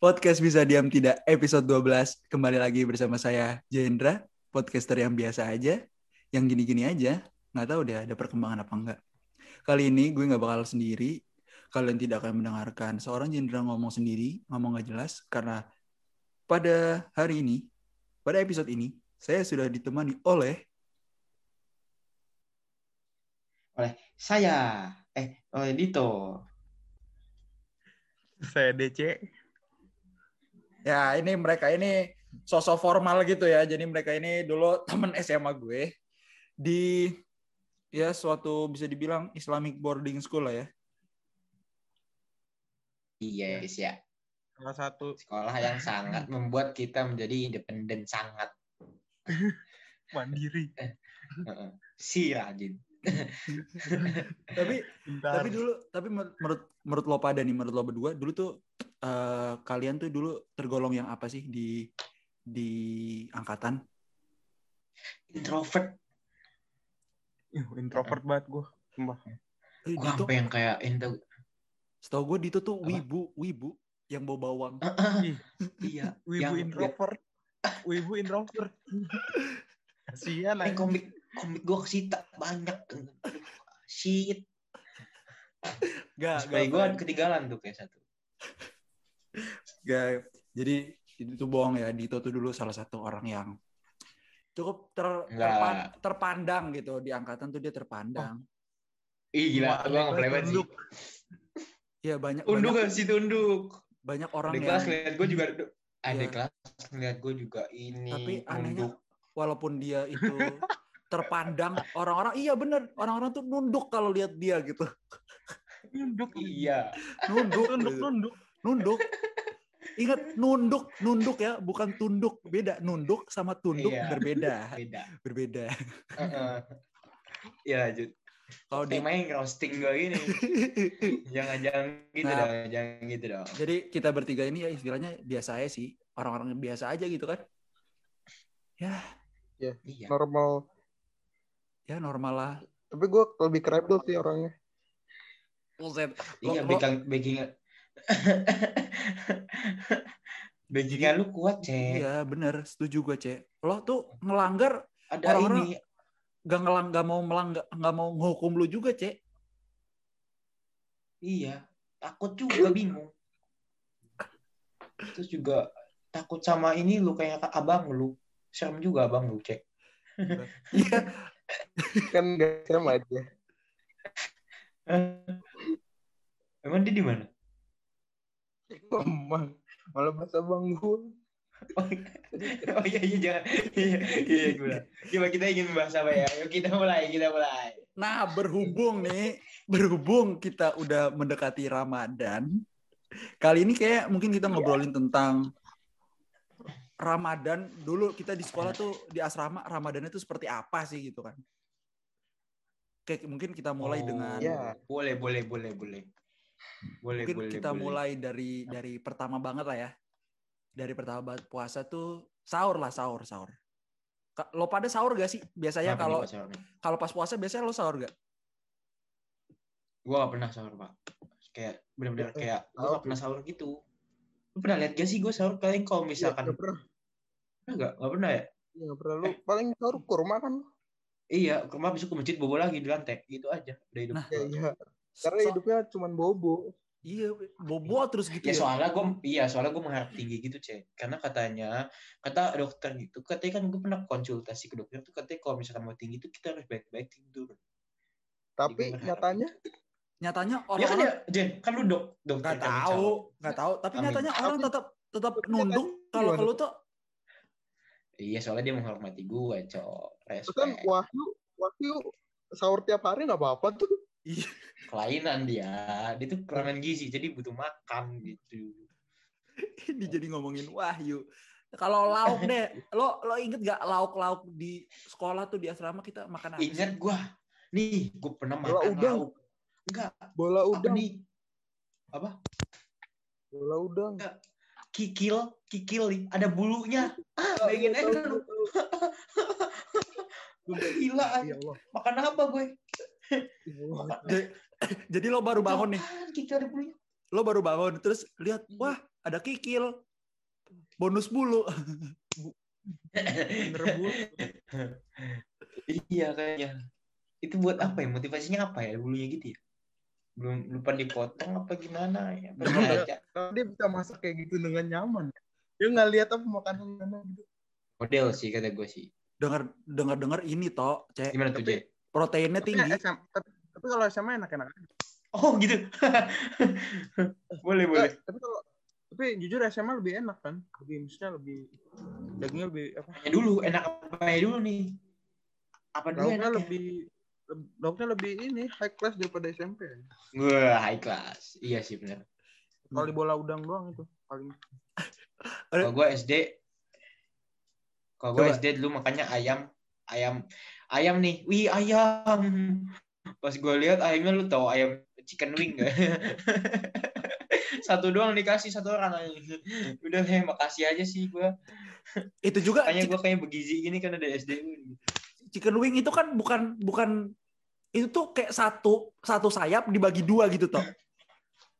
Podcast Bisa Diam Tidak episode 12 Kembali lagi bersama saya Jendra Podcaster yang biasa aja Yang gini-gini aja. Nggak tahu deh ada perkembangan apa enggak Kali ini gue nggak bakal sendiri. Kalian tidak akan mendengarkan seorang Jendra ngomong sendiri Ngomong nggak jelas Karena pada hari ini Pada episode ini Saya sudah ditemani oleh oleh saya. Eh oleh Dito. Saya DC. Ya ini mereka ini sosok formal gitu ya. Jadi mereka ini dulu temen SMA gue di ya suatu bisa dibilang Islamic boarding school lah ya. iya guys ya Salah satu sekolah yang sangat membuat kita menjadi independen sangat mandiri. Heeh. si rajin Tapi Pintar. tapi dulu tapi menurut menurut lo pada nih menurut lo berdua dulu tuh eh, kalian tuh dulu tergolong yang apa sih di di angkatan? introvert Ih, introvert banget gue. Sumpah. Eh, Dito, sampai yang kayak intro setahu gue Dito tuh Apa? wibu wibu yang bawa bawang. Ih, iya Wibu yang introvert. Wibu introvert. Kasihan aja. komik komik gua kesita banyak shit Gak, supaya gua ketinggalan tuh kayak satu Gak, jadi itu tuh bohong ya. Dito tuh dulu salah satu orang yang cukup ter, terpan- terpandang gitu di angkatan tuh dia terpandang. ih gila nggak aneh banget sih unduk. Ya banyak unduk banyak, kan situ unduk banyak orang di yang kelas ngeliat gua juga ada Iya. kelas ngeliat gua juga ini tapi anehnya walaupun dia itu terpandang orang-orang iya bener orang-orang tuh nunduk kalau lihat dia gitu Nunduk. iya nunduk Nunduk, gitu. nunduk. Nunduk. Ingat nunduk nunduk ya bukan tunduk. Beda nunduk sama tunduk Iya. berbeda. beda. Berbeda. Heeh. ya lanjut. Kalau di temanya roasting gue gini. Jangan jangan gitu Nah. dong jangan gitu dong. Jadi kita bertiga ini ya istilahnya biasa aja sih. Orang-orang biasa aja gitu kan. Ya. Iya. normal. Ya normal lah. Tapi gue lebih ke rebel sih orangnya. Buset. iya Lo- lo- backingan lu kuat cek. Iya bener. Setuju gue cek. Lo tuh ngelanggar ada orang-orang- ini. gak ngelang gak mau melang nggak mau ngehukum lu juga cek. Iya. Takut juga bingung. Terus juga takut sama ini lu kayak abang lu. Serem juga abang lu cek. Iya. Kan gak sama aja. Emang dia di mana emang. Malah bahasa bang gue Oh, oh iya iya jangan. Iya iya gue coba kita ingin membahas apa ya? Yuk kita mulai kita mulai. Nah, berhubung nih, berhubung kita udah mendekati Ramadan, kali ini kayak mungkin kita ngobrolin tentang Ramadan. Dulu kita di sekolah tuh di asrama Ramadannya tuh seperti apa sih gitu kan? Kayak mungkin kita mulai Oh, dengan ya. boleh boleh boleh boleh boleh mungkin boleh kita boleh. mulai dari dari pertama banget lah ya. Dari pertama banget puasa tuh sahur lah sahur sahur. Lo pada sahur gak sih? Biasanya kalau kalau pas puasa biasanya lo sahur gak? Gua gak pernah sahur, Pak. Kayak bener-bener Eh, kayak gua gak pernah sahur gitu. Lu pernah lihat gak sih gua sahur kalian kalau Iya, misalkan gak pernah pernah gak? Gak pernah ya? Iya, gak pernah lu paling sahur kurma kan Iya, kemarin besok ke masjid bobo lagi di lantai. Gitu aja. Udah hidup. Nah, ya, iya karena So- hidupnya cuman bobo Iya, bobo terus gitu Ya ya. soalnya gue, iya soalnya gue mengharap tinggi gitu cek. Karena katanya, kata dokter gitu, katanya kan gue pernah konsultasi ke dokter tuh katanya kalau misalkan mau tinggi tuh kita harus baik-baik tidur. tapi Jadi gua nyatanya Nyatanya Ya kan ya, Jen, kan lu dok, dokter nggak kan, tahu, nggak tahu. Tapi Amin. nyatanya orang Tapi- tetap tetap nunduk nyatanya kalau kalau tuh Iya soalnya dia menghormati gue, cok. terus kan Respect. Wahyu Wahyu sahur tiap hari nggak apa-apa tuh Kelainan dia, dia tuh kekurangan gizi, jadi butuh makan gitu. ini jadi ngomongin Wahyu. Kalau lauk deh, lo lo inget gak lauk-lauk di sekolah tuh di asrama kita makan apa? sih? Ingat gue, nih gue pernah Bola makan udang. lauk. Enggak, bola apa udang nih? Apa? bola udang Kikil, kikil nih, ada bulunya. Ah, Tahu, aja lu. Gila, Ya Allah. makan apa gue? Ya Allah. Jadi, jadi lo baru bangun nih, lo baru bangun terus lihat, wah ada kikil. Bonus bulu. Bener bulu. iya kayaknya. Itu buat apa ya? Motivasinya apa ya? Bulunya gitu ya? Belum lupa dipotong apa gimana ya? Kalau dia bisa masak kayak gitu dengan nyaman. Dia nggak lihat apa makanan mana gitu. Model sih kata gue sih. Dengar dengar dengar ini toh, cek Gimana tuh, Tapi- Proteinnya Tapi, tinggi. SM, tapi, tapi kalau SMA enak-enak. Oh gitu. boleh, boleh. Tapi kalau tapi jujur SMA lebih enak kan? Lebih maksudnya lebih dagingnya lebih apa? Tanya dulu, enak apa ya dulu nih? Apa dulu Lauknya enak lebih leb- lauknya lebih ini high class daripada SMP. Wah, high class. Iya sih benar. Kalau di bola udang doang itu paling. Kalau gue SD, kalau gue. SD dulu makanya ayam, ayam, ayam nih. Wih ayam. Pas gue lihat ayamnya lu tahu ayam chicken wing gak? satu doang dikasih satu orang. Udah kayak makasih aja sih gue. Itu juga chicken, gue kayak begizi gini kan ada SD. chicken wing itu kan bukan bukan itu tuh kayak satu satu sayap dibagi dua gitu toh.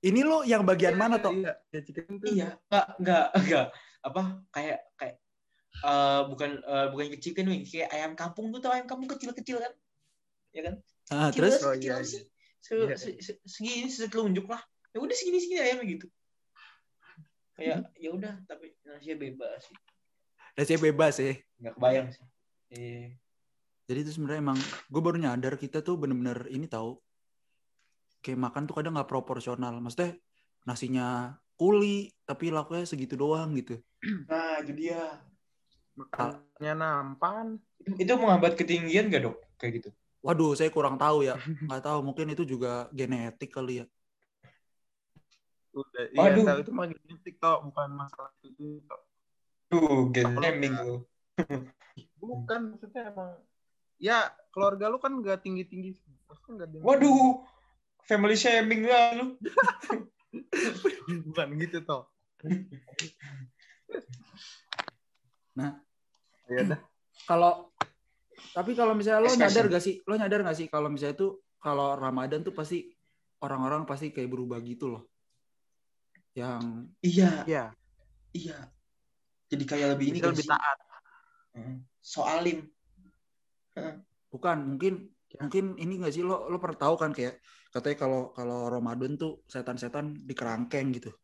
Ini lo yang bagian mana toh? Iya, ya chicken itu. Iya, enggak, enggak, enggak. Apa kayak kayak eh bukan eh, bukan chicken wing, kayak ayam kampung tuh tau ayam kampung kecil-kecil kan? Ya kan? Ah, Kecil terus Oh, kecil iya, iya. sih. Se, Iya. se, se- segini setelunjuk lah. Ya udah segini-segini ayamnya gitu. Kayak ya udah tapi nasinya bebas sih. nasinya bebas ya. Enggak kebayang sih. Eh, Jadi itu sebenarnya emang gue baru nyadar kita tuh bener-bener ini tahu kayak makan tuh kadang nggak proporsional. Maksudnya nasinya kuli tapi lauknya segitu doang gitu. nah, itu dia. Makannya nampan. Itu, itu menghambat ketinggian gak, Dok? Kayak gitu. Waduh, saya kurang tahu ya. Nggak tahu, mungkin itu juga genetik kali ya. Udah, Waduh. iya, tahu itu mah genetik toh, bukan masalah itu. Toh. Tuh, gaming tuh. Bukan maksudnya emang ya keluarga lu kan gak tinggi-tinggi. Pasti nggak ada- Waduh, family shaming lah lu. bukan gitu toh. Nah. ya. Kalau tapi kalau misalnya lo nyadar gak sih? Lo nyadar gak sih kalau misalnya tuh kalau Ramadan tuh pasti orang-orang pasti kayak berubah gitu loh. Yang Iya, Iya, iya. Jadi kayak lebih ini bisa lebih taat. Heeh. Soalim. bukan mungkin Ya. mungkin ini gak sih lo lo pernah tahu kan kayak katanya kalau kalau Ramadan tuh setan-setan dikerangkeng gitu.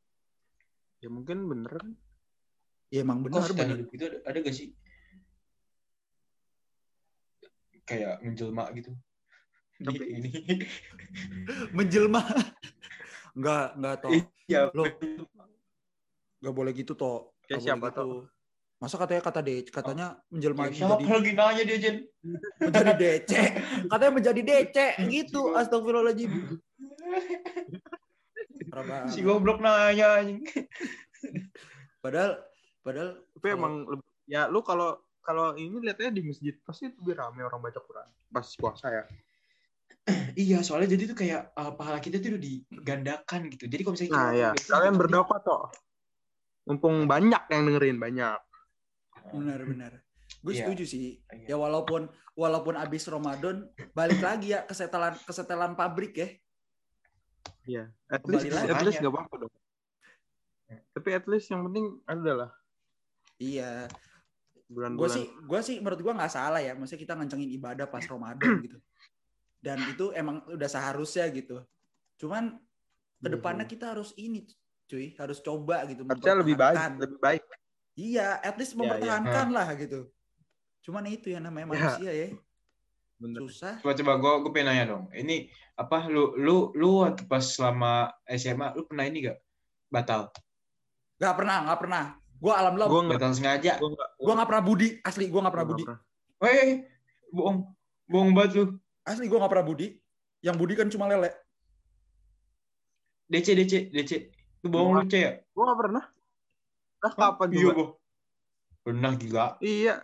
Ya mungkin bener kan. Ya emang benar setan benar. hidup itu ada, ada gak sih? Kayak menjelma gitu. Di Tapi- ini. Menjelma. Enggak, enggak toh. Iya, Lo- Enggak boleh gitu toh. Kayak Nggak siapa gitu. Masa katanya kata D, katanya menjelma Ya, siapa menjadi lagi nanya dia, Jen? menjadi DC. Katanya menjadi DC gitu. Astagfirullahaladzim. Si goblok nanya anjing. Padahal padahal Tapi Kalau- emang lebih, ya lu kalau kalau ini lihatnya di masjid pasti lebih rame orang baca Quran pas puasa ya. Iya, soalnya jadi tuh kayak uh, pahala kita tuh udah digandakan gitu. Jadi kalau misalnya Nah kita ya, gitu, kalian jadi- berdoa toh. Mumpung banyak yang dengerin banyak. benar-benar. Gue Iya. setuju sih. Iya. Ya walaupun walaupun abis Ramadan balik lagi ya kesetelan kesetelan pabrik ya. Iya. At Kembali least, at least gak apa-apa dong. Tapi at least yang penting adalah Iya. Gue bulan-bulan. sih gue sih menurut gue nggak salah ya. Maksudnya kita ngencengin ibadah pas Ramadan gitu. Dan itu emang udah seharusnya gitu. Cuman ke depannya kita harus ini cuy harus coba gitu Harusnya lebih baik, lebih baik. iya at least Ya, ya. mempertahankan lah gitu cuman itu yang namanya Ya. manusia ya Bener. susah Coba coba gue gue pengen nanya dong. Ini apa lu lu lu waktu pas selama SMA lu pernah ini gak batal? nggak pernah nggak pernah gue alhamdulillah Gue nggak. Sengaja. Gue nggak. gue pernah budi asli gue nggak pernah budi Weh, bohong. Bohong banget lu. asli gue nggak pernah budi yang budi kan cuma lele DC DC DC. Lu bohong lu, C ya? Gue nggak pernah. Nah, Hah? kapan Iya, juga? bohong. Pernah gila. Iya.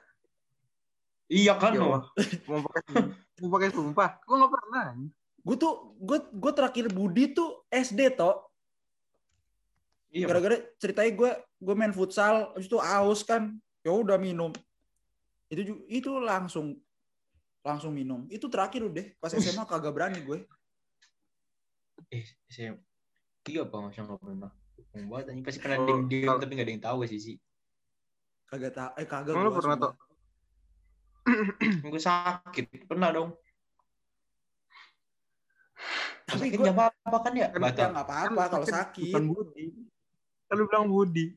Iya kan lo. Mau pakai mau pakai sumpah. Gue nggak pernah. gue tuh gue gue terakhir budi tuh SD toh Iya. gara-gara ceritanya gue gue main futsal habis itu aus kan ya udah minum itu itu langsung langsung minum itu terakhir udah pas SMA kagak berani gue Eh, saya iya apa nggak nggak pernah. Banget anjing pasti pernah Oh, diem-diem kalau- tapi gak ada yang tahu sih sih. Kagak tak eh kagak lu gua, pernah tuh? Gue sakit, pernah dong. Tapi sakit gak apa-apa kan ya? Kan Batal. nggak apa-apa kalau Kan sakit. Bukan Budi. Kan lu bilang Budi.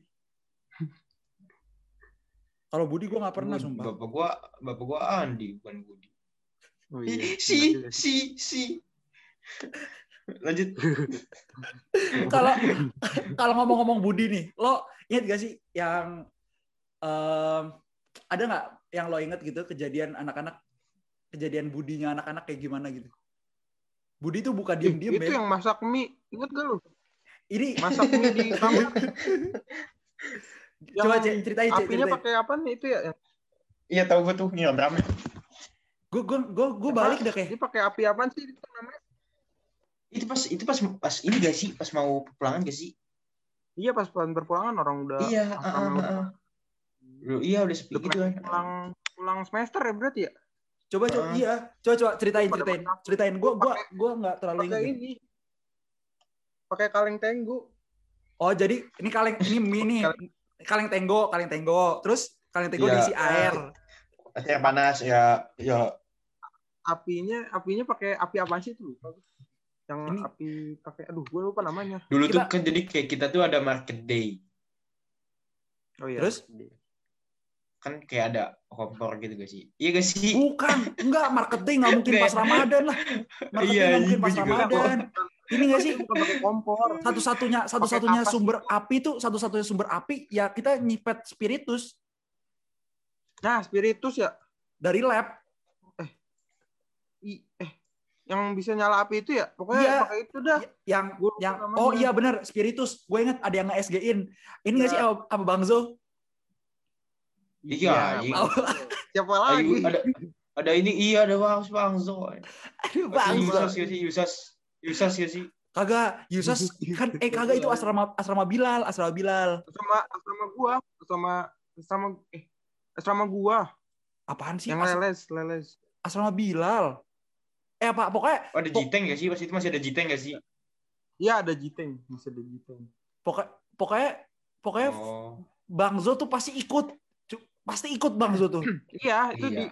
Kalau Budi gue nggak pernah Budi. sumpah. Bapak gua, bapak gua Andi bukan Budi. Oh si, si, si. Lanjut. Kalau kalau ngomong-ngomong Budi nih, lo inget gak sih yang em, ada nggak yang lo inget gitu kejadian anak-anak kejadian budinya anak-anak kayak gimana gitu? Budi tuh buka diem-diem itu ya. yang masak mie. Ingat gak lu? Ini Masak mie di kamar. coba ceritain Cek, Apinya pakai apa nih itu ya? Iya tahu gua tuh ramen. Gue gue gue gue balik dah kayak Ini pakai api apaan sih itu namanya? Itu pas itu pas pas ini gak sih? Pas mau pulangan gak sih? Iya pas pulang berpulangan orang udah iya, udah- ah. Lu- iya udah sepi gitu kan. pulang pulang semester ya berarti ya? coba coba Ah. iya coba coba ceritain ceritain ceritain gue gue gue nggak terlalu deh. ini. Pakai kaleng tenggu. Oh jadi ini kaleng ini mie nih kaleng tenggo kaleng tenggo terus kaleng tenggo Iya. diisi air. Air panas ya ya Apinya apinya pakai api apaan sih itu? gua. Yang Ini- api pakai aduh gue lupa namanya. dulu tuh Kita- kan jadi kayak kita tuh ada market day. Oh iya. Terus? Kan kayak ada kompor gitu gak sih? Iya gak sih? Bukan, enggak marketing nggak mungkin pas Ramadan lah. Marketing Iya, nggak mungkin iya, pas juga. Ini nggak sih Bukan pakai kompor. satu-satunya satu-satunya kapas sumber api tuh satu-satunya sumber api ya kita nyipet spiritus Nah, spiritus ya. dari lab. I, eh yang bisa nyala api itu ya. Pokoknya Iya. pakai itu dah. yang Gua yang namanya. oh iya benar spiritus gue inget ada yang nge-SG-in ini nggak sih Ya. apa, apa Bang Zo Iya, iya. Oh, Siapa lagi? ada ada ini iya ada bang bang Zo. aduh Bang Zo gak sih? Yusas gak sih? kagak Yusas kan eh kagak itu asrama asrama Bilal asrama Bilal Sama sama gua, sama sama eh asrama gua apaan sih yang As- leles, leles. asrama Bilal eh apa pokoknya Oh, ada Jiteng gak sih? Pas itu masih ada Jiteng gak sih? Iya ada jiteng, bisa ada jiteng. pokoknya pokoknya pokoknya Oh. Bang Zo tuh pasti ikut pasti ikut Bang Zo tuh Iya, itu Iya. di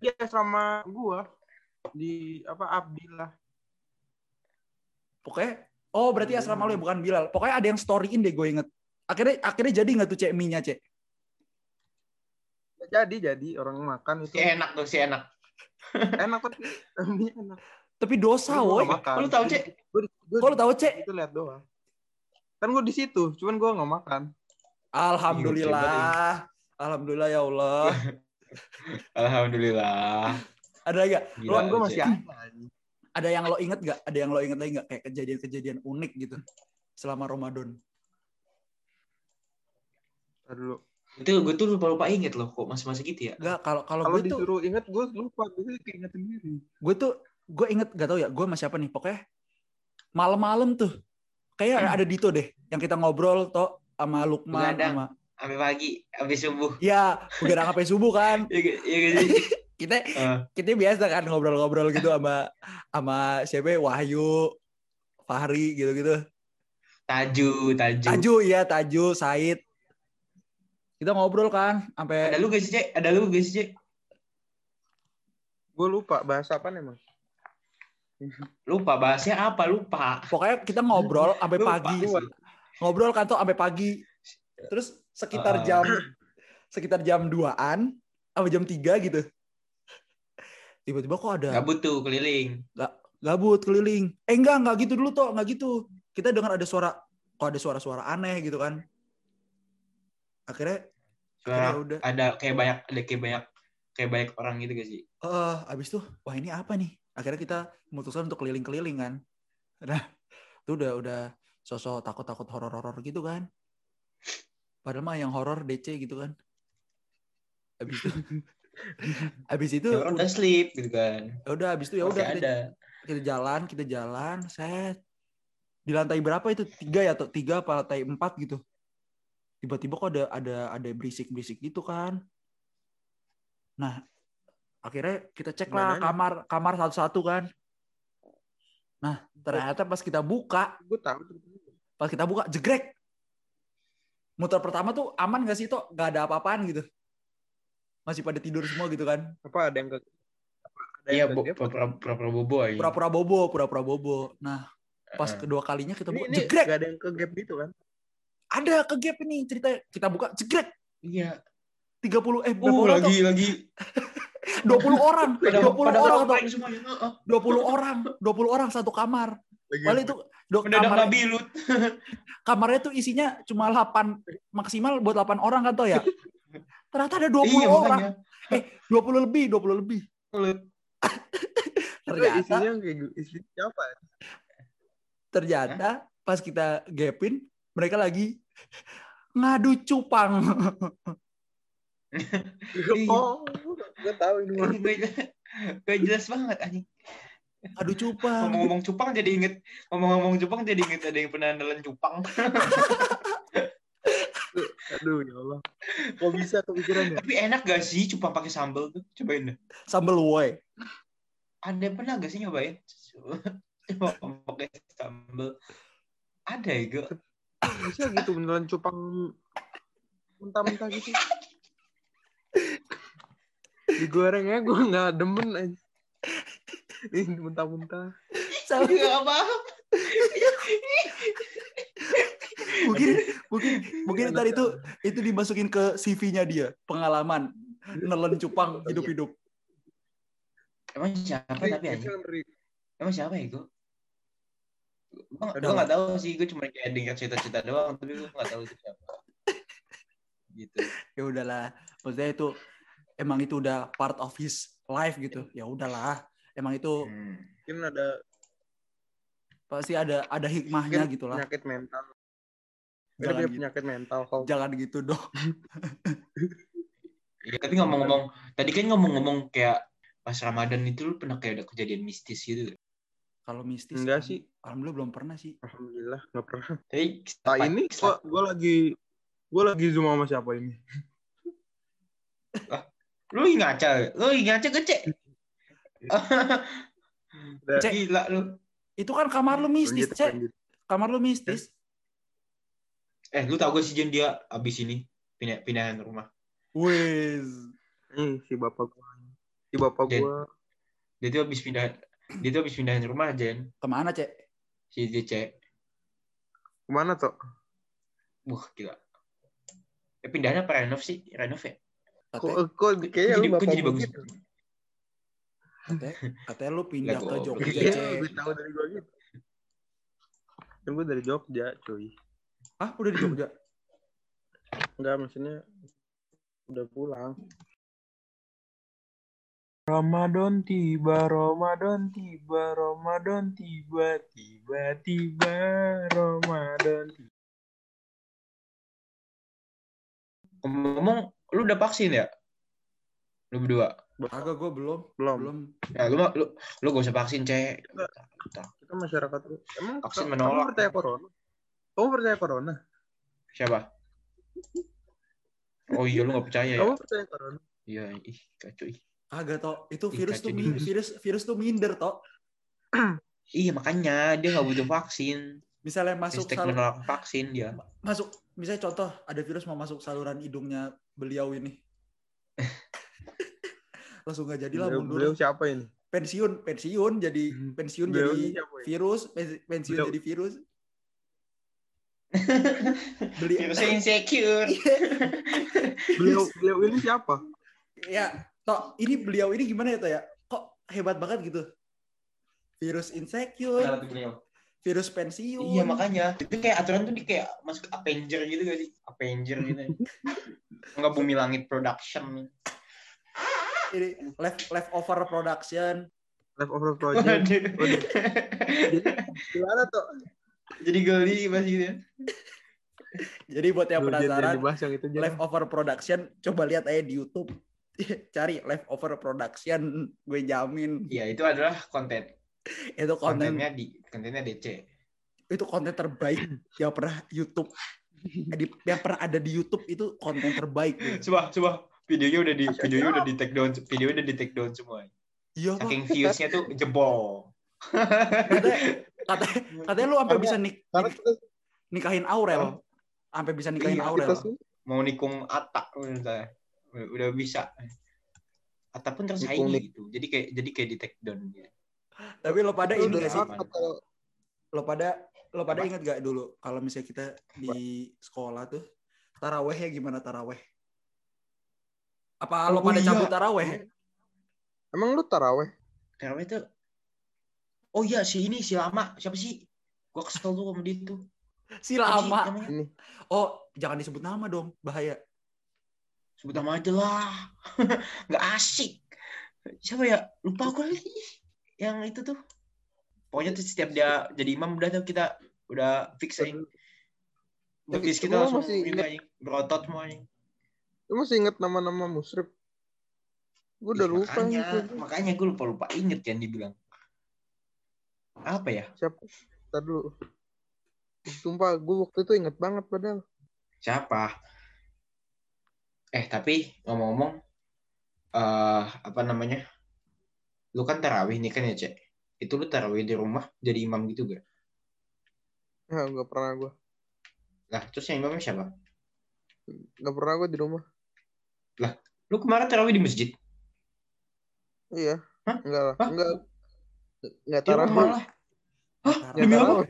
di asrama gua di apa Abdillah. Pokoknya oh berarti asrama lu ya bukan Bilal pokoknya ada yang storyin deh gue inget akhirnya akhirnya jadi nggak tuh cek mie nya cek Jadi jadi orang makan itu Si enak tuh, si enak. enak tapi mie enak. tapi dosa woi lu tahu, Cek? Lu tahu cek itu lihat doang. Kan gua di situ, cuman gua nggak makan. alhamdulillah alhamdulillah ya Allah Alhamdulillah. ada lagi gak? Gila, lu, masih ada. Ada yang lo inget gak ada yang lo inget lagi gak kayak kejadian-kejadian unik gitu selama Ramadan dulu. Itu gue tuh lupa-lupa inget loh kok masa-masa gitu ya. Gak kalau kalau gue tuh disuruh inget gue lupa, gue keinget sendiri. gue tuh gue inget gak tau ya gue sama siapa nih pokoknya malam-malam tuh kayak ada Dito deh yang kita ngobrol toh sama Lukman Begadang. sama Sampai pagi, sampai subuh. ya udah sampai subuh kan Iya iya sih? Kita Eh, kita biasa kan ngobrol-ngobrol gitu sama sama siapa ya, Wahyu Fahri gitu-gitu Taju, Taju. Taju iya Taju Said kita ngobrol kan Ada sampai lu gak sih, Cek? Ada lu sih, Cek? Gue lupa bahasa apa emang? Lupa bahasnya apa? Lupa. pokoknya kita ngobrol sampai Lupa pagi gua. ngobrol kan tuh sampai pagi terus sekitar Ah. jam sekitar jam 2-an sampai jam 3 gitu tiba-tiba kok ada Gabut tuh keliling. gabut keliling. Eh enggak enggak gitu dulu toh enggak gitu. Kita dengar ada suara kok ada suara-suara aneh gitu kan. Akhirnya Suara akhirnya udah. ada kayak banyak ada kayak banyak kayak banyak orang gitu gak sih? eh abis tuh wah ini apa nih? Akhirnya kita memutuskan untuk keliling-keliling kan. Nah itu udah udah sosok takut-takut horor-horor gitu kan. Padahal mah yang horor DC gitu kan. Abis itu abis itu Ya, orang udah sleep gitu kan. ya udah abis itu ya udah kita, ada. kita jalan kita jalan set di lantai berapa itu tiga ya atau tiga apa lantai empat gitu tiba-tiba kok ada ada ada berisik-berisik gitu kan nah akhirnya kita cek lah kamar kamar satu-satu kan nah ternyata pas kita buka Gue tahu. Pas kita buka, jegrek. Muter pertama tuh aman gak sih, Tok? Gak ada apa-apaan gitu. Masih pada tidur semua gitu kan. Apa ada yang ke apa, ada Iya, pura-pura bobo aja. Pura-pura bobo, pura-pura bobo. Nah, pas Heeh. kedua kalinya kita buka, ini jegrek. gak ada yang ke gap gitu kan? Ada ke gap ini ceritanya. Kita buka, jegrek. Iya. 30, eh berapa Uh, lagi lagi 20 orang, pada 20 pada orang, ngapain semuanya. Heeh. 20 orang, 20 orang satu kamar. Padahal itu dok, kamar, kamarnya tuh isinya cuma 8 maksimal buat 8 orang kan toh ya. Ternyata ada 20 Iya, orang. makanya. Eh, 20 lebih, 20 lebih. Ternyata isinya yang kayak. Isinya siapa? ya? ternyata pas kita gapin mereka lagi ngadu cupang. Iya. Oh, gue tahu ini. Gak, jelas banget anjing. Ngadu cupang. Ngomong-ngomong cupang jadi inget ngomong-ngomong cupang jadi inget ada yang pernah nelan cupang. Aduh ya Allah. Kok bisa kepikiran ya? Tapi enak gak sih cupang pakai sambal tuh? Cobain deh. Sambal woi. Ada yang pernah gak sih nyobain? Coba pakai sambal. Ada ya, Go? Bisa gitu beneran cupang mentah-mentah gitu. Digoreng ya gue nggak demen aja. Ini mentah-mentah. Sambal- Gak apa mungkin mungkin mungkin ntar itu itu dimasukin ke CV-nya dia, pengalaman nelen cupang hidup-hidup. Emang siapa Tapi tapi kayaknya ngeri. Emang siapa ya, Go? Gue gak tahu sih, gue cuma kayak denger cerita-cerita doang, tapi gue gak tahu itu siapa. Gitu. Ya udahlah, maksudnya itu emang itu udah part of his life gitu. Ya udahlah, emang itu Hmm. Mungkin ada pasti ada ada hikmahnya mungkin gitu lah. penyakit mental. Jangan dia gitu. penyakit mental kok. Jangan gitu dong. Iya, tapi ngomong-ngomong, tadi kan ngomong-ngomong kayak pas Ramadan itu lu pernah kayak ada kejadian mistis gitu. Kalau mistis Enggak kan, sih. Alhamdulillah belum pernah sih. Alhamdulillah nggak pernah. Tapi Nah ini kok gue lagi gue lagi zoom sama siapa ini? lu lagi ngaca, lu lagi ngaca gece. Udah, Cek. Gila lu. Itu kan kamar lu mistis, Cek. Kamar lu mistis. Eh, lu tau gak sih Jen dia abis ini pindah pindahan rumah. Wes. Nih si bapak gue. Si bapak Jen. gue Dia tuh abis pindah dia tuh abis pindahan rumah Jen. Ke mana, Cek? Si DC. ke mana tuh? Wah, gila. Eh, pindahan apa renov sih? Renov ya? Kok, kok kayaknya jadi, lu bapak jadi bagus. gitu. katanya, katanya lu pindah ke. Jogja, Cek. lebih tahu dari gue gitu. Kan gue dari Jogja, cuy. Ah, udah di Jogja. Enggak, maksudnya udah pulang. Ramadan tiba, Ramadan tiba, Ramadan tiba, tiba, tiba, Ramadan tiba. Ngomong, lu udah vaksin ya? Lu berdua. Agak gue belum. Belum. Belum. Ya, lu mah- lu lu gak usah vaksin, Cek. Kita masyarakat emang Vaksin kamu menolak. percaya corona? Kamu percaya corona? Siapa? Oh iya, lu gak percaya ya? Kamu percaya corona? Iya, ih, kacau ih. Agak toh. Itu Ih, virus tuh min- virus virus tuh minder toh. Iya, makanya dia gak butuh vaksin. Misalnya masuk Hashtag sal- menolak vaksin dia. masuk misalnya contoh ada virus mau masuk saluran hidungnya beliau ini. Langsung nggak jadi lah Beliau, mundur. beliau siapa ini? pensiun pensiun jadi Hmm. pensiun Beliau jadi virus pen- pensiun Beliau- jadi virus beli Virusnya insecure. Beliau beliau ini siapa? ya toh ini beliau ini gimana ya toh ya kok hebat banget gitu virus insecure virus pensiun Iya makanya itu kayak aturan tuh di kayak masuk Avenger gitu gak sih? Avenger gitu. Enggak bumi langit production. ini left leftover production Leftover project. Waduh. Waduh. Jadi gimana tuh? Jadi geli pas gitu. jadi buat yang penasaran yang itu Jen. leftover production coba lihat aja di YouTube cari leftover production gue jamin Iya itu adalah konten. itu konten Kontennya di kontennya DC. itu konten terbaik yang pernah YouTube di- yang pernah ada di YouTube itu konten terbaik gitu. Coba coba videonya udah di videonya udah di take down videonya udah di take down semua. iya Pak. Saking viewsnya tuh jebol. katanya katanya, lu sampai bisa nik Karena kita nikahin Aurel. Sampai bisa nikahin Iya, Aurel. kita sih. mau nikung Atta misalnya udah bisa Atta pun tersaingi Nikung gitu jadi kayak jadi kayak di take down gitu. Tapi lo pada Itu ini gak sih? Lo pada lo pada Apa? inget gak dulu kalau misalnya kita di sekolah tuh taraweh ya gimana taraweh? Apa lo Oh, pada iya. cabut taraweh? Emang lu taraweh? Tarawih itu oh iya si ini si lama. Siapa sih? Gua kesel tuh sama dia tuh. Si lama. Ini. Oh, jangan disebut nama dong, bahaya. sebut nama aja lah. Nggak asik. Siapa ya? Lupa aku lagi. Yang itu tuh. Pokoknya tuh setiap dia jadi imam udah tuh kita udah fix aja. Terus kita langsung masih ini ingat- aja, berotot semuanya Lu masih inget nama-nama musrib? Gue udah Ih, lupa makanya. gitu. makanya gue lupa lupa inget kan dibilang apa ya Siapa? Ntar dulu. Sumpah, gue waktu itu inget banget padahal. siapa eh tapi ngomong-ngomong eh apa namanya lu kan tarawih nih kan ya cek itu lu tarawih di rumah jadi imam gitu gak Nah, gak pernah gue. lah terus yang imamnya siapa Gak pernah gue di rumah. lu kemarin tarawih di masjid Iya. Hah? Enggak lah. Hah? Enggak. Rumah tarawih. lah Hah? Demi apa?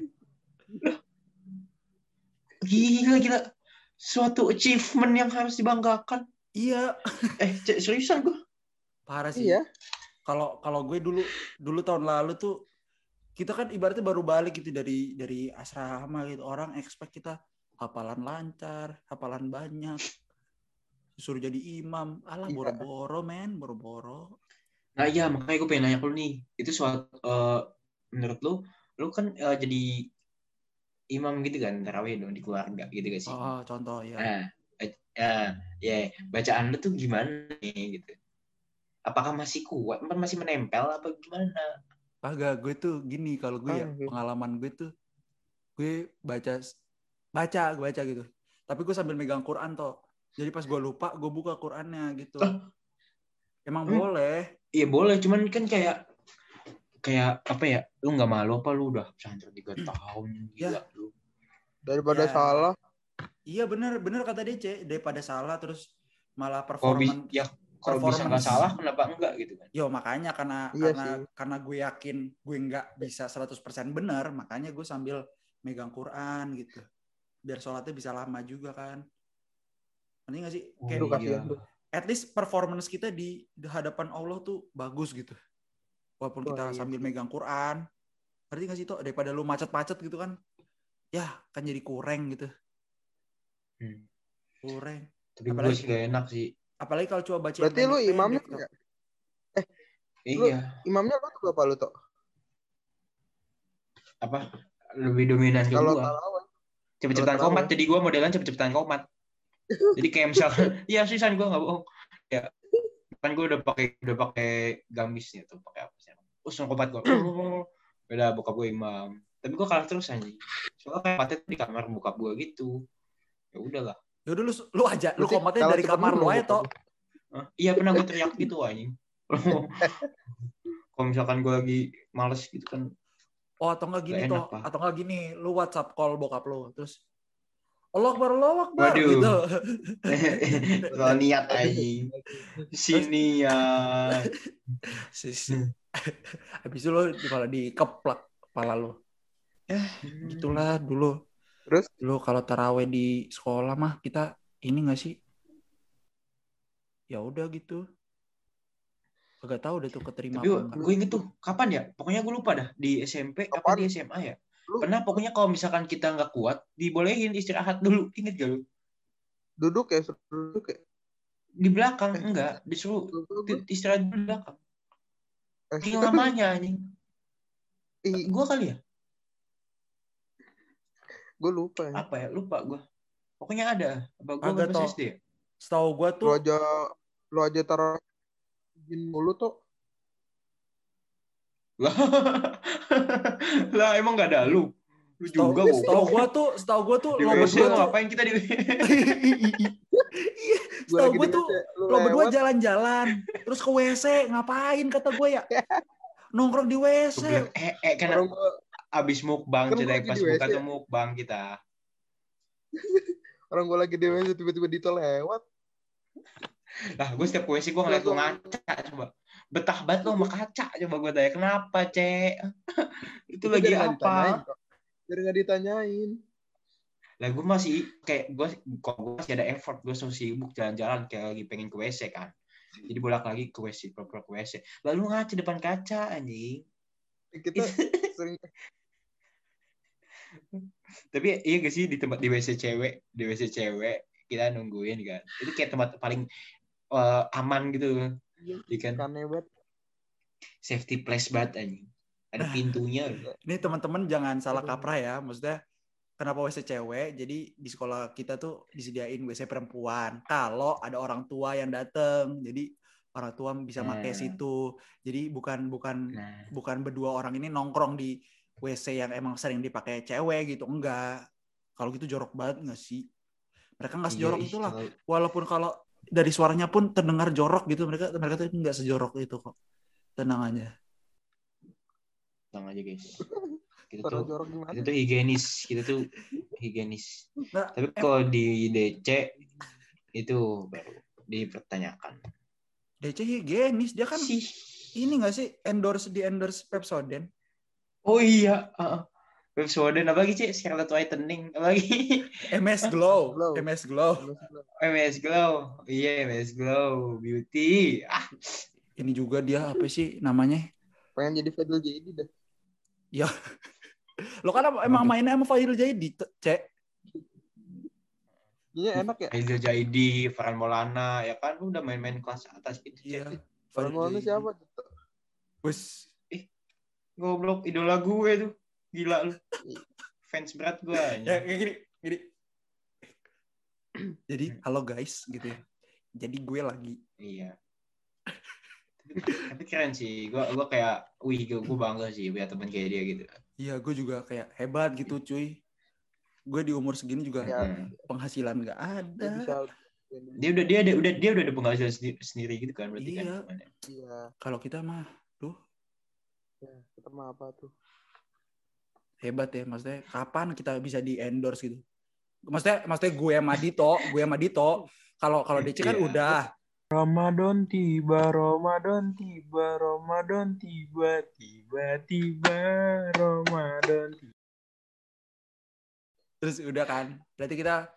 gila gila suatu achievement yang harus dibanggakan Iya, eh cek seriusan gue parah sih. Iya. Kalau kalau gue dulu dulu tahun lalu tuh kita kan ibaratnya baru balik gitu dari dari asrama gitu. Orang expect kita hafalan lancar, hafalan banyak. Disuruh jadi imam. Alah Iya. boro-boro men, boro-boro. Nah iya makanya gue pengen nanya ke lu nih. Itu suatu eh, menurut lu, lu kan eh, jadi imam gitu kan tarawih dong di keluarga gitu gak sih? Oh, contoh ya. Nah, eh, ya, ya bacaan lu tuh gimana nih gitu? Apakah masih kuat? Apa Masih menempel apa gimana? Kagak, gue tuh gini kalau gue ya Ah, gitu. pengalaman gue tuh gue baca baca gue baca gitu. Tapi gue sambil megang Quran toh. Jadi pas gue lupa, gue buka Qurannya gitu. Ah. Emang Hmm. boleh. Iya boleh, cuman kan kayak kayak apa ya? Lu nggak malu apa lu udah pesantren tiga tahun Ya. gila lu. Daripada Ya. salah. Iya bener bener kata DC daripada salah terus malah performan. ya kalau bisa nggak salah kenapa enggak gitu kan? Yo makanya karena Iya karena sih. karena gue yakin gue nggak bisa 100% benar, makanya gue sambil megang Quran gitu. Biar sholatnya bisa lama juga kan. Nanti nggak sih? Kayak kasihan tuh. At least performance kita di, di hadapan Allah tuh bagus gitu. Walaupun kita iya sambil megang Quran. Ngerti gak sih Tok? Daripada lu macet-macet gitu kan. Ya kan jadi kurang gitu. Hmm. Kurang. Tapi gue Apalagi- sih gak enak sih. Apalagi kalau coba baca Berarti lu imamnya enggak? Iya. Imamnya lu tuh apa lu tuh? Apa? Lebih dominan ke Kalau gua. Cepet-cepetan komat. Jadi gua modelan cepet-cepetan komat. Jadi kayak misalkan, iya seriusan gua nggak bohong. Ya, kan gua udah pakai udah pakai gamis ya tuh, pakai apa sih? Terus komat gua. Beda bokap gua imam. Tapi gua kalah terus anjing. Soalnya kayak patet di kamar bokap gua gitu. Ya udahlah. Ya udah lu lu aja lu komatnya dari kamar lu aja. Hah? Iya pernah gua teriak gitu anjing. Kalau misalkan gua lagi males gitu kan Oh atau enggak gini toh, atau enggak gini, lu WhatsApp call bokap lu, terus Allah Akbar, Allah Akbar Waduh. gitu. Kalau niat anjing. Sini ya. Sis. Habis itu lu kalau dikeplak kepala lu. Ya, gitulah dulu. Terus? Dulu kalau taraweh di sekolah mah kita ini enggak sih? Ya udah gitu. Agak tahu deh tuh keterima Tapi apa gue inget tuh, kapan ya? Pokoknya gue lupa dah. Di SMP apa Kapan? di SMA ya? Lu- Pernah pokoknya kalau misalkan kita nggak kuat, dibolehin istirahat dulu. Ingat gak lu? Duduk ya, duduk ya. Di belakang, enggak. Disuruh Duduk. di- istirahat dulu di belakang. Eh, King lamanya anjing. Ih, Gue kali ya? gue lupa ya. Apa ya? Lupa gue. Pokoknya ada. Apa gue Agak pas tau. SD ya? Setahu gua Lu tuh aja lu aja taruh izin mulu tuh. Lah, lah emang gak ada lu? Lu setahu juga setahu goblok. gua tuh setahu gua tuh Di lo berdua tuh ngapain kita di Iya, setahu gua tuh lo berdua jalan-jalan terus ke WC ngapain kata gue ya nongkrong di WC Eh, eh, gua abis mukbang cerita pas buka tuh mukbang kita. Orang gue lagi di WC tiba-tiba Dito lewat. Lah, gue setiap WC gue ngeliat lu ngaca coba. Betah banget lu sama kaca coba gue tanya. Kenapa, Cek? Itu lagi nggak ditanyain, apa? Biar nggak ditanyain. Lah gue masih kayak gue kok gue masih ada effort gue so sibuk jalan-jalan kayak lagi pengen ke WC kan. Jadi bolak lagi ke WC, pura-pura ke WC. Lalu ngaca depan kaca anjing. Kita sering Tapi iya gak sih di tempat di WC cewek, di WC cewek kita nungguin kan. Itu kayak tempat paling eh, aman gitu. Iya kan aneh banget. safety place banget anjing. Ada Nah. pintunya. Ini teman-teman jangan salah kaprah ya. Maksudnya kenapa WC cewek? Jadi di sekolah kita tuh disediain WC perempuan. Kalau ada orang tua yang dateng, jadi orang tua bisa pakai Hmm. situ. Jadi bukan bukan Nah, bukan berdua orang ini nongkrong di WC yang emang sering dipakai cewek gitu. Enggak. Kalau gitu jorok banget nggak sih? Mereka nggak iya, sejorok ih, itulah. Walaupun kalau dari suaranya pun terdengar jorok gitu, mereka mereka tuh nggak sejorok itu kok. Tenang aja. Tenang aja guys. Kita tuh jorok gimana? kita tuh higienis, kita tuh higienis. Nah, Tapi kalau di DC itu baru dipertanyakan. DC higienis dia kan Sih. ini nggak sih endorse di endorse Pepsodent? Oh iya, heeh. Pepsodent apa lagi sih? Scarlet Whitening apa lagi? MS Glow, Glow. MS Glow. MS Glow. Iya, MS Glow Beauty. Ah, Ini juga dia apa sih namanya? Pengen jadi Fadil JD dah. Lo kan emang mainnya sama Fahil Jaidi, cek. Iya enak ya. Hazel Jaidi, Farhan Maulana, ya kan lu udah main-main kelas atas gitu. Iya. Cek. Kalau mau siapa? Wes, Goblok idola gue tuh. Gila lu. Fans berat gue. ya kayak gini, gini. Jadi, halo guys, gitu ya. Jadi gue lagi Iya. Tapi keren sih. Gue gua kayak, wih, gue, bangga sih punya temen kayak dia gitu. Iya, gue juga kayak hebat gitu, cuy. Gue di umur segini juga Ya. Hmm. penghasilan nggak Dia ada. bisa. Dia udah dia ada udah dia udah ada penghasilan sendiri, sendiri gitu kan berarti Iya. kan. Iya. Kalau kita mah Ya, kita mah apa tuh? Hebat ya, maksudnya kapan kita bisa di endorse gitu? Maksudnya, maksudnya gue sama Dito, gue sama Dito. Kalau kalau DC kan Iya. udah, Ramadan tiba, Ramadan tiba, Ramadan tiba, tiba tiba, Ramadan tiba. terus udah kan. Berarti kita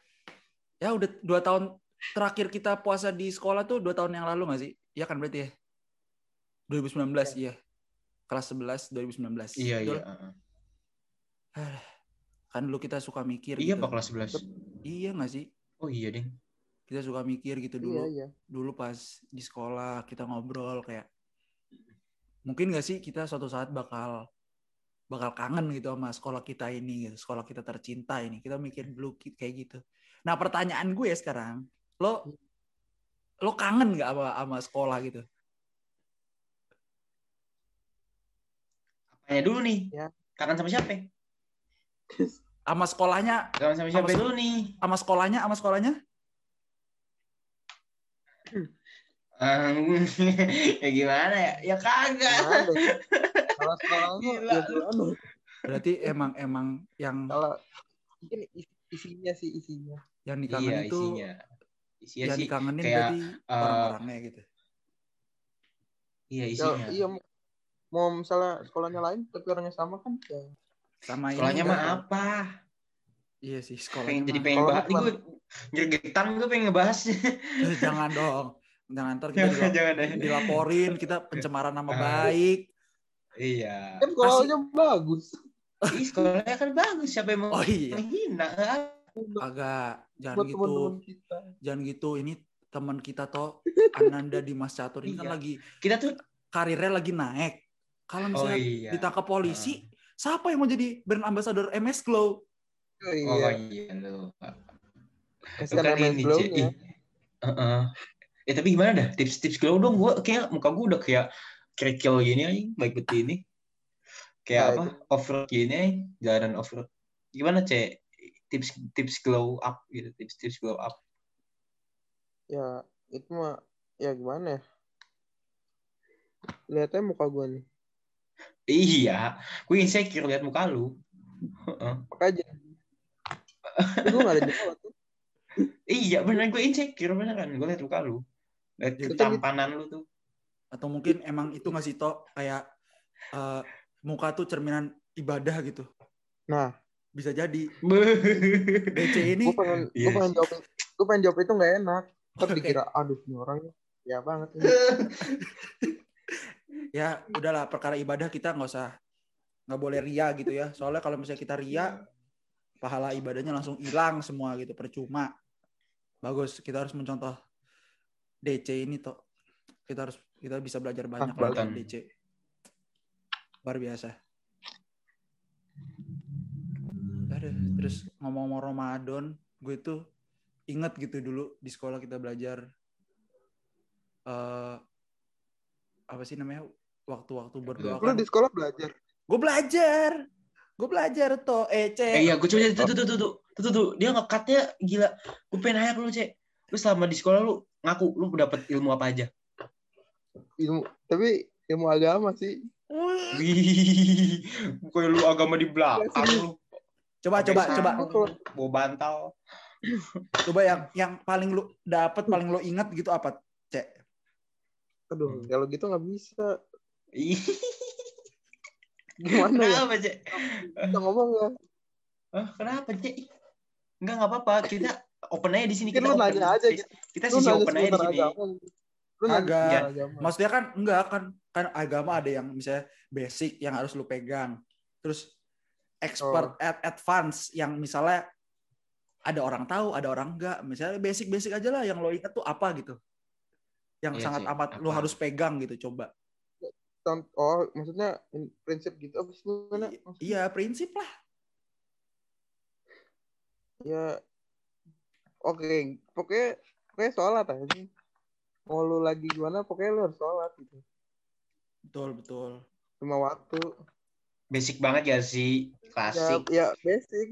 ya udah dua tahun terakhir kita puasa di sekolah tuh dua tahun yang lalu nggak sih? Iya kan berarti ya? 2019 iya. Kelas 11 2019. Iya Betul? iya. Kan dulu kita suka mikir Iya gitu. pak kelas 11. Iya nggak sih? Oh iya ding. Kita suka mikir gitu Iya, dulu. iya. Dulu pas di sekolah kita ngobrol kayak mungkin nggak sih kita suatu saat bakal bakal kangen gitu sama sekolah kita ini gitu, sekolah kita tercinta ini. Kita mikir dulu kayak gitu. Nah, pertanyaan gue sekarang, lo lo kangen nggak sama sama sekolah gitu? Apanya dulu nih? Ya. Kangen sama siapa? Sama sekolahnya, sama siapa Sama- dulu nih? sama sekolahnya, sama sekolahnya? Um, ya gimana ya? Ya kagak. Ya? Kalau sekolahnya Gila, ya? Berarti emang emang yang Kalau mungkin isinya sih isinya. yang dikangen Iya itu isinya. Isinya yang sih. dikangenin kayak, berarti eh, orang-orangnya gitu. Iya Ya, isinya. iya mau misalnya sekolahnya lain tapi orangnya sama kan ya. Sama Sekolahnya mah apa? Iya sih sekolahnya. Pengen jadi pengen bahas. Ini gue gregetan gue pengen ngebahas. Eh, jangan dong. Jangan ntar kita jangan dila- jangan deh. dilaporin kita pencemaran nama baik. Iya. Kan sekolahnya bagus. Ih, sekolahnya kan bagus. Siapa yang mau Oh iya, menghina? agak jangan Buat gitu. teman-teman kita. Jangan gitu. Ini teman kita toh Ananda Dimas Catur ini kan Iya. lagi Kita tuh karirnya lagi naik. Kalau oh misalnya iya. ditangkap polisi, siapa yang mau jadi brand ambassador MS Glow? Oh, Oh iya. iya lu. Ini, Glow-nya. Ci. Ih. Heeh. Eh tapi gimana dah tips-tips glow dong gue kayak muka gue udah kayak kerikil gini aja baik betul ini kayak Nah, apa off road gini jalanan off road gimana cek tips tips glow up gitu tips tips glow up Ya, itu mah ya gimana ya? Lihatnya muka gua nih. Iya gue insecure lihat muka lu Heeh. Makanya Tapi gue gak ada jerawat tuh. Iya bener gue insecure beneran. Gue liat muka lu. Liat Jadi- ketampanan lu tuh. Atau mungkin emang itu ngasih tau kayak eh, muka tuh cerminan ibadah gitu. Nah, Bisa jadi. DC ini gue pengen, gue Iya pengen jawab, gue pengen jawab itu gak enak. Ntar Oke. dikira, aduh ini orang ya banget. Ini. ya udahlah perkara ibadah kita nggak usah nggak boleh ria gitu ya. Soalnya kalau misalnya kita ria pahala ibadahnya langsung hilang semua gitu percuma. Bagus, kita harus mencontoh DC ini toh. Kita harus kita bisa belajar banyak dari DC. Luar biasa. Aduh, terus ngomong-ngomong Ramadan, gue tuh inget gitu dulu di sekolah kita belajar eh apa sih namanya waktu-waktu berdoa Lu kan. di sekolah belajar. Gue belajar, gue belajar toh EC. Eh iya gue coba tuh tuh tuh tuh tuh tuh tuh, tuh. dia ngekatnya gila. Gue pengen nanya ke lu cek. Lu selama di sekolah lu ngaku lu dapet ilmu apa aja? Ilmu, tapi ilmu agama sih. Wih, kayak lu agama di belakang lu. Coba coba coba Bawa bantal. coba yang yang paling lu dapat paling lu ingat gitu apa? Cek. Aduh, kalau gitu nggak bisa. Gimana ya? Kenapa cek? Kita ngomong ya. Hah, kenapa cek? Enggak nggak apa-apa. Kita open aja di sini. Kita lu open. nanya aja gitu. Kita Lu sisi open aja di sini. Lu Agak. agama. Maksudnya kan enggak kan kan agama ada yang misalnya basic yang harus lu pegang. Terus expert Oh. at advance yang misalnya ada orang tahu, ada orang enggak. Misalnya basic-basic aja lah yang lo ingat tuh apa gitu. Yang Iya sangat sih, amat lu harus pegang gitu coba. Oh, maksudnya in- prinsip gitu apa sih gimana? Maksudnya, Iya, prinsip lah. Ya, oke, pokoknya pokoknya sholat aja. Mau lu lagi gimana, pokoknya lu harus sholat gitu. Betul, betul. Lima waktu. Basic banget ya sih. Ya, Klasik. ya basic.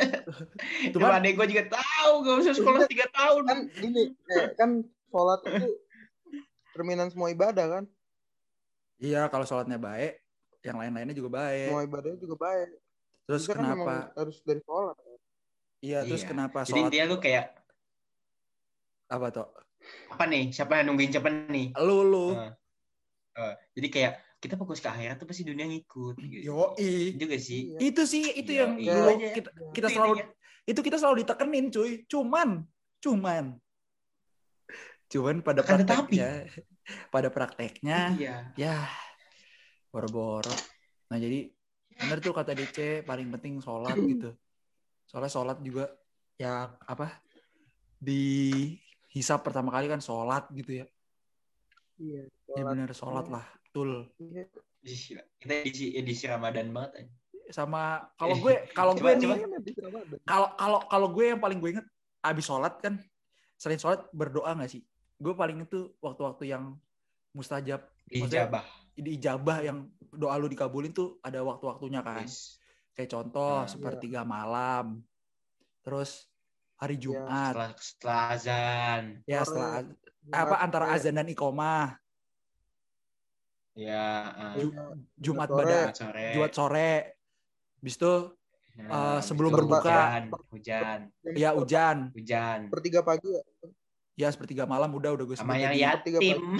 Cuman- Cuma adek gue juga tahu. Gak usah sekolah tiga tahun. kan gini, eh, kan sholat itu cerminan semua ibadah kan. Iya, kalau sholatnya baik, yang lain-lainnya juga baik. Semua ibadahnya juga baik. Terus kan kenapa? harus dari sholat. Iya, terus Iya. kenapa Jadi sholat intinya lu kayak apa tuh? apa nih? Siapa yang nungguin siapa nih? Lu lu. Nah. Eh, jadi kayak kita fokus ke akhirat tuh pasti dunia ngikut. Gitu. Yoi. Juga sih. Iya. Itu sih itu Iya, yang iya dulu kita, Iya. kita selalu itu kita selalu ditekenin cuy. Cuman cuman cuman pada Akan tetapi. prakteknya pada prakteknya Iya. ya boro-boro. Nah, jadi bener tuh kata DC paling penting sholat gitu. Soalnya sholat juga ya apa di hisap pertama kali kan sholat gitu ya. Iya, Ya sholat. bener sholat lah. Betul. Iya. Kita edisi, edisi Ramadan banget aja. Sama kalau gue kalau gue nih kalau kalau kalau gue yang paling gue inget abis sholat kan selain sholat berdoa nggak sih gue paling itu waktu-waktu yang mustajab Ijabah. di ijabah yang doa lu dikabulin tuh ada waktu-waktunya kan Yes. kayak contoh Nah, sepertiga malam terus hari Iya. Jumat Setelah, setelah azan. ya setelah Jumat apa antara azan dan ikomah Ya. Ju- Iya. Jumat sore. pada Jumat sore. Jumat sore bis itu Nah, eh, habis sebelum berbuka. Hujan. Hujan. Jam ya hujan Hujan. Sepertiga pagi ya. sepertiga malam udah udah gue Sama yang yatim.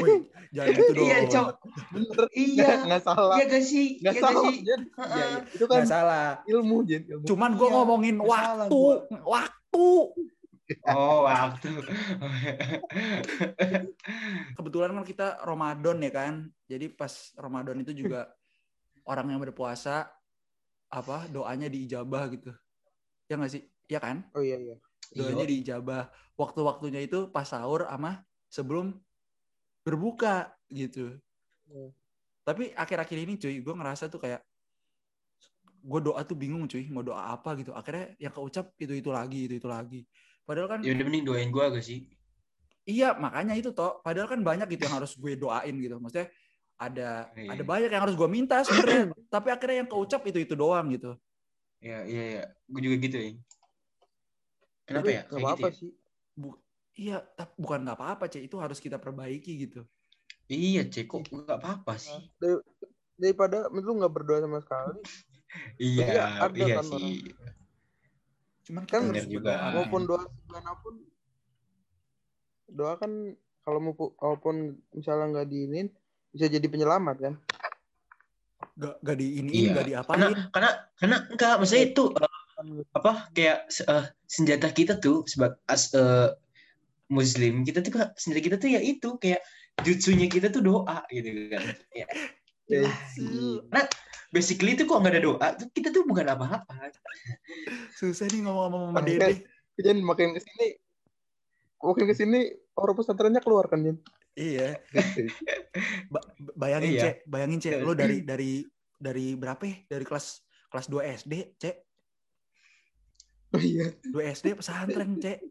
Wih, jangan gitu dong Iya, Cok. Bener. Iya. Nggak- Nggak salah. Iya gak sih? Nggak Iya gak salah, sih? Iya, iya. Itu kan nggak salah ilmu, Jen. Ilmu. cuman gue Iya, ngomongin salah waktu gua. waktu Oh, waktu. kebetulan kan kita Ramadan ya kan. Jadi pas Ramadan itu juga orang yang berpuasa apa doanya diijabah gitu. Ya nggak sih? Ya kan? Oh iya, iya. Doanya diijabah. Waktu-waktunya itu pas sahur sama sebelum berbuka gitu. Hmm. Tapi akhir-akhir ini cuy, gue ngerasa tuh kayak gue doa tuh bingung cuy mau doa apa gitu. Akhirnya yang keucap itu itu lagi itu itu lagi. Padahal kan Ya udah mending doain gua gak sih? Iya, makanya itu toh. Padahal kan banyak gitu yang harus gue doain gitu. Maksudnya ada Iya. ada banyak yang harus gue minta sebenarnya. Tapi akhirnya yang keucap itu itu doang gitu. Iya, iya, iya. Gue juga gitu ya. Kenapa Tapi ya? nggak Kayak gitu apa-apa ya? sih. Bu- iya, tapi bukan nggak apa-apa, Cek. Itu harus kita perbaiki gitu. Iya, Cek. Kok gak apa-apa sih? Dari- daripada lu nggak berdoa sama sekali Iya, Iya, ada iya kan sih. Cuman kita Kan harus juga. berdoa. Maupun doa pun doa kan kalau mau walaupun misalnya nggak diinin bisa jadi penyelamat kan. Gak, gak diiniin, Iya. gak Karena diapain. karena karena enggak maksudnya itu apa kayak eh, senjata kita tuh sebagai as eh, muslim kita tuh kan- senjata kita tuh ya itu kayak jutsunya kita tuh doa gitu kan. Ya, Iya. basically itu kok nggak ada doa tuh kita tuh bukan apa-apa. Susah nih ngomong-ngomong sama Oke. Dede. Jadi makin ke sini makin ke sini orang pesantrennya keluar kan Jen. Iya. Ba- bayangin, Iya. Cek. Bayangin, Cek. Lo dari dari dari berapa ya? Dari kelas kelas 2 SD, Cek. Oh iya, 2 SD pesantren, Cek.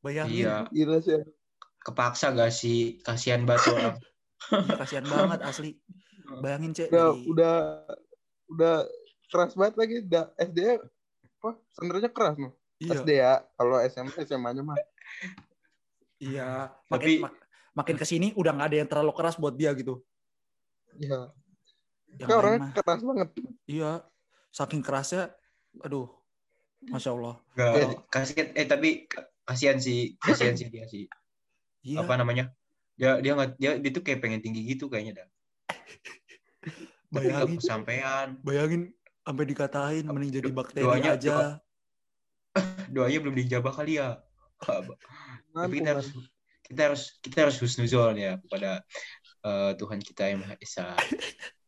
Bayangin. Iya, gila sih. kepaksa gak sih kasihan banget orang. Iya, kasihan banget asli. Bayangin, Cek. Udah Dari, udah udah keras banget lagi. Udah SD apa? Pesantrennya keras mah. iya, SD ya. Kalau SMP SMA-nya mah. iya. Tapi- Makin, mak- makin ke sini udah nggak ada yang terlalu keras buat dia gitu. Iya. Yang orangnya keras banget. iya. Saking kerasnya, aduh. Masya Allah. Gak, Iya. kasihan eh tapi kasihan sih, kasihan sih dia sih. Iya. Apa namanya? Dia dia nggak dia, dia tuh kayak pengen tinggi gitu kayaknya dah. Bayangin. kesampaian. Bayangin sampai dikatain mending jadi bakteri Doanya- aja. Doanya belum dijabah kali ya. Tapi kita harus kita harus kita harus husnuzon ya kepada eh, Tuhan kita yang Maha Esa.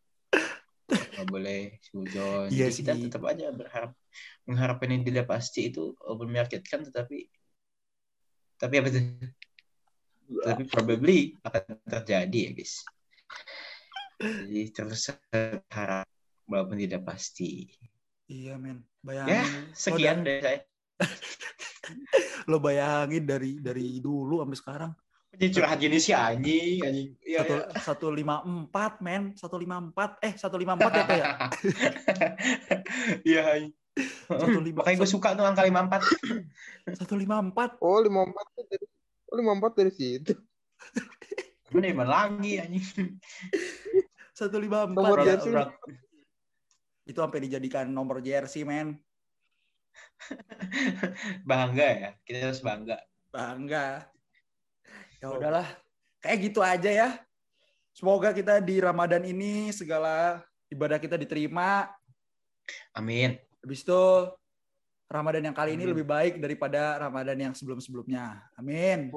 Nggak boleh suzon. Iya Jadi kita sih. tetap aja berharap mengharapkan yang tidak pasti itu walaupun menyakitkan tetapi tapi apa tuh? Tapi probably akan terjadi ya guys. Jadi terus harap walaupun tidak pasti. Iya, men. Ya, Bayangin. sekian dari saya. Lo bayangin dari dari dulu sampai sekarang. Jadi curhat gini sih anjing, anjing. Iya, Satu, iya. satu lima empat, men. Satu lima empat. Eh, satu lima empat ya, Pak, ya? Iya, anjing. Satu lima. Makanya gue suka tuh angka 54. Satu lima empat. Oh, 54 tuh dari Oh, 54 dari situ. Gue lagi anjing. Satu lima empat. Nomor jersey. Orang- Itu sampai dijadikan nomor jersey, men. Bangga ya, kita harus bangga. Bangga. Ya udahlah. Kayak gitu aja ya. Semoga kita di Ramadan ini segala ibadah kita diterima. Amin. Habis itu Ramadan yang kali ini Amin. lebih baik daripada Ramadan yang sebelum-sebelumnya. Amin.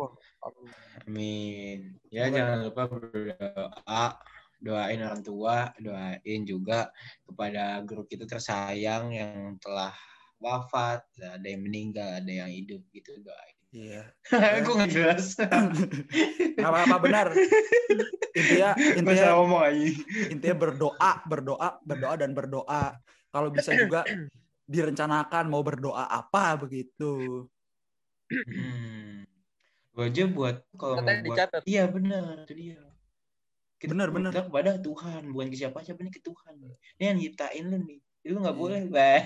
Amin. Ya Semoga- jangan lupa berdoa, doain orang tua, doain juga kepada guru kita tersayang yang telah wafat, ada yang meninggal, ada yang hidup gitu doain. Iya. Gue nggak jelas. Apa-apa benar. Intinya intinya ngomong aja. intinya berdoa, berdoa, berdoa dan berdoa. Kalau bisa juga direncanakan mau berdoa apa begitu. Hmm. Gue aja buat kalau mau buat dicatat. iya benar itu dia. Kita Benar, benar. kepada Tuhan, bukan ke siapa siapa nih ke Tuhan. Ini yang nyiptain lu nih. Itu nggak Iya. boleh. Wah,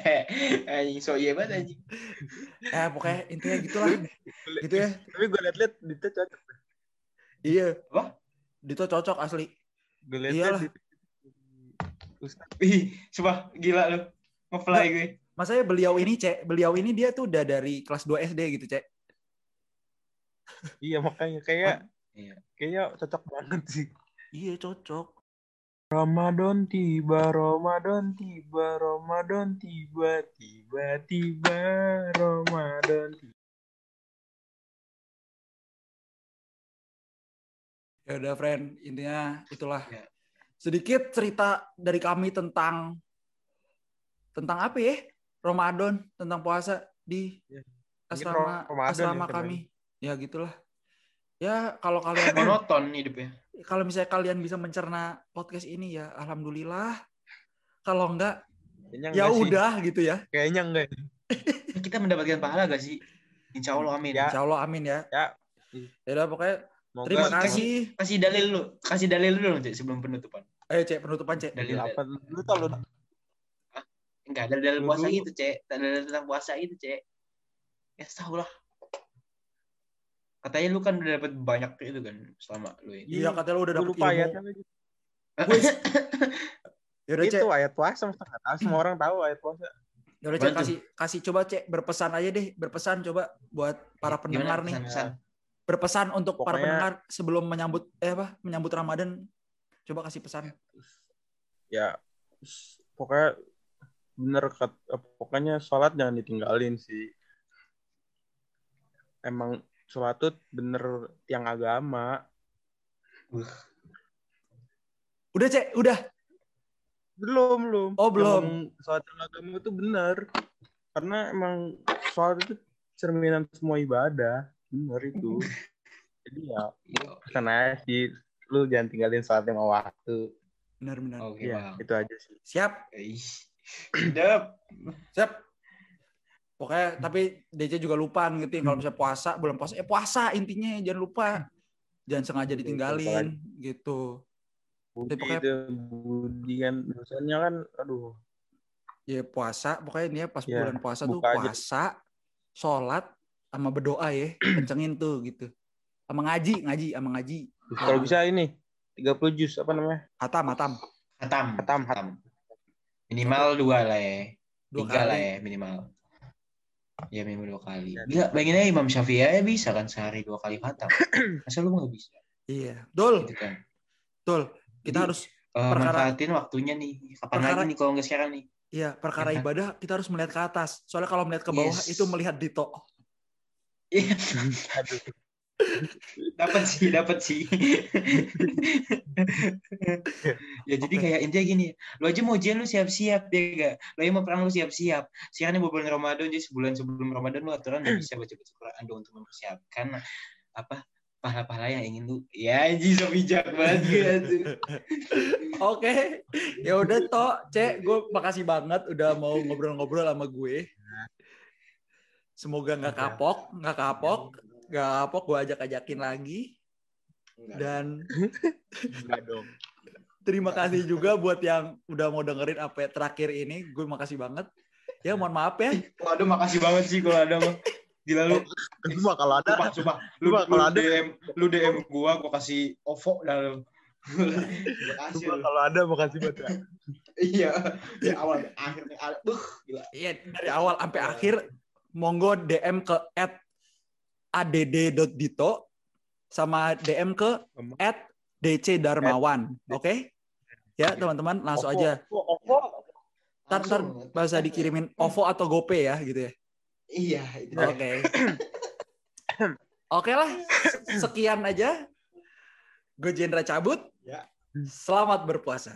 anjing so iya banget anjing. Eh pokoknya intinya gitulah. Gitu ya. Tapi gue liat-liat Dito cocok. Iya. Apa? Dito cocok asli. Gue liat-liat. Ih, sumpah gila lu. Nge-fly gue. Masanya beliau ini, Cek, beliau ini dia tuh udah dari kelas 2 SD gitu, Cek. Iya makanya kayak Iya. kayaknya cocok banget sih. Iya, cocok. Ramadan tiba, Ramadan tiba, Ramadan tiba, tiba tiba, Ramadan tiba. Ya udah, friend. Intinya itulah Ya. sedikit cerita dari kami tentang tentang apa ya? Ramadan, tentang puasa di Ya. asrama Ramadan asrama ya, kami. Ya gitulah. Ya kalau kalian Monoton hidupnya. Kalau misalnya kalian bisa mencerna podcast ini ya alhamdulillah. Kalau enggak Kayaknya ya enggak sih. udah gitu ya. Kayaknya enggak. Kita mendapatkan pahala gak sih? Insya Allah amin. Ya. Insya Allah amin ya. Ya. Ya udah pokoknya Semoga terima Kasih- kasih. Kasih dalil lu, kasih dalil dulu Cek, sebelum penutupan. Ayo cek penutupan cek. Dalil, dalil. apa lu tau lu Enggak, ada dalil Dulu. puasa gitu, Cek. Dalil tentang puasa gitu, Cek. Ya tahu lah. Katanya lu kan udah dapat banyak itu kan selama lu ini. Iya katanya lu udah dapet lupa ilmu. Gue Yaudah, Cek. Itu ayat puasa nggak tahu. Semua orang tahu ayat puasa. Yaudah, Cek, kasih kasih coba, Cek, berpesan aja deh, berpesan coba buat para Gimana pendengar nih. pesan-pesan? Berpesan untuk para Pokoknya- pendengar sebelum menyambut eh apa? Menyambut Ramadan. Coba kasih pesan. Ya pokoknya bener kat, pokoknya sholat jangan ditinggalin sih. Emang sholat tuh bener tiang agama. Udah, Cek, udah. Belum, belum. Oh, Yang belum. tiang agama itu bener. Karena emang sholat itu cerminan semua ibadah. Bener itu. Jadi ya, aja sih. Lu jangan tinggalin sholat lima waktu. Benar-benar. Oke, ya, Bang. itu aja sih. Siap. Ih, Sedap. Siap. Pokoknya tapi DJ juga lupa ngerti kalau misalnya puasa, bulan puasa, eh puasa intinya jangan lupa. Jangan sengaja ditinggalin gitu. Budi pokoknya- itu, Budi kan, dosanya kan, aduh. Ya puasa, pokoknya ini ya pas Ya, bulan puasa tuh aja. puasa, sholat, sama berdoa ya, kencengin tuh gitu. Sama ngaji, ngaji, sama ngaji. Kalau bisa ini, 30 juz, apa namanya? Hatam, hatam. Hatam. Hatam, Hatam. Minimal dua lah ya. Dua Tiga lah kali. ya minimal. Ya minimal dua kali. Gila, bayangin aja Imam Syafi'i aja bisa kan sehari dua kali hatam. Masa lu nggak bisa? Iya, betul, Gitu kan. betul. Kita Jadi, harus, Eh, Perkara- manfaatin waktunya nih. Kapan Perkara- lagi nih kalau nggak sekarang nih? ya perkara Ya ibadah kita harus melihat ke atas. Soalnya kalau melihat ke bawah Yes. itu melihat dito. Iya, Aduh. Dapat sih, dapat sih. ya jadi kayak intinya gini, lu aja mau ujian lu siap-siap ya gak? Lu aja mau perang lu siap-siap. Sekarang ini bulan Ramadan jadi sebulan sebelum Ramadan lu aturan udah bisa baca-baca Quran dong untuk mempersiapkan apa pahala-pahala yang ingin lu ya anjing so bijak banget gitu. Oke, ya udah toh, Cek, gue makasih banget udah mau ngobrol-ngobrol sama gue. Semoga nggak kapok, nggak kapok, nggak kapok. Gue ajak-ajakin lagi. Dan Enggak dong. terima kasih juga buat yang udah mau dengerin apa terakhir ini. Gue makasih banget. Ya mohon maaf ya. Kalau ada makasih banget sih kalau ada mah. Gila lu. Cuma kalau ada, Sumpah, sumpah. Lu, Coba lu kalau ada- DM, lu DM gua, gua kasih OVO dalam. Gua kasih cuma lu. kalau ada makasih banget. ya. Iya. Dari awal sampai akhir Buh, gila. Iya dari awal sampai akhir. Monggo DM ke at add.dito sama DM ke at DC Darmawan. Oke? Ya teman-teman langsung Ovo, aja. Ovo, Ovo. Ntar, ntar bahasa dikirimin OVO atau GoPay ya gitu ya. Iya, itu. Oke. Oke lah, sekian aja. Gue Jendra cabut. Ya. Selamat berpuasa.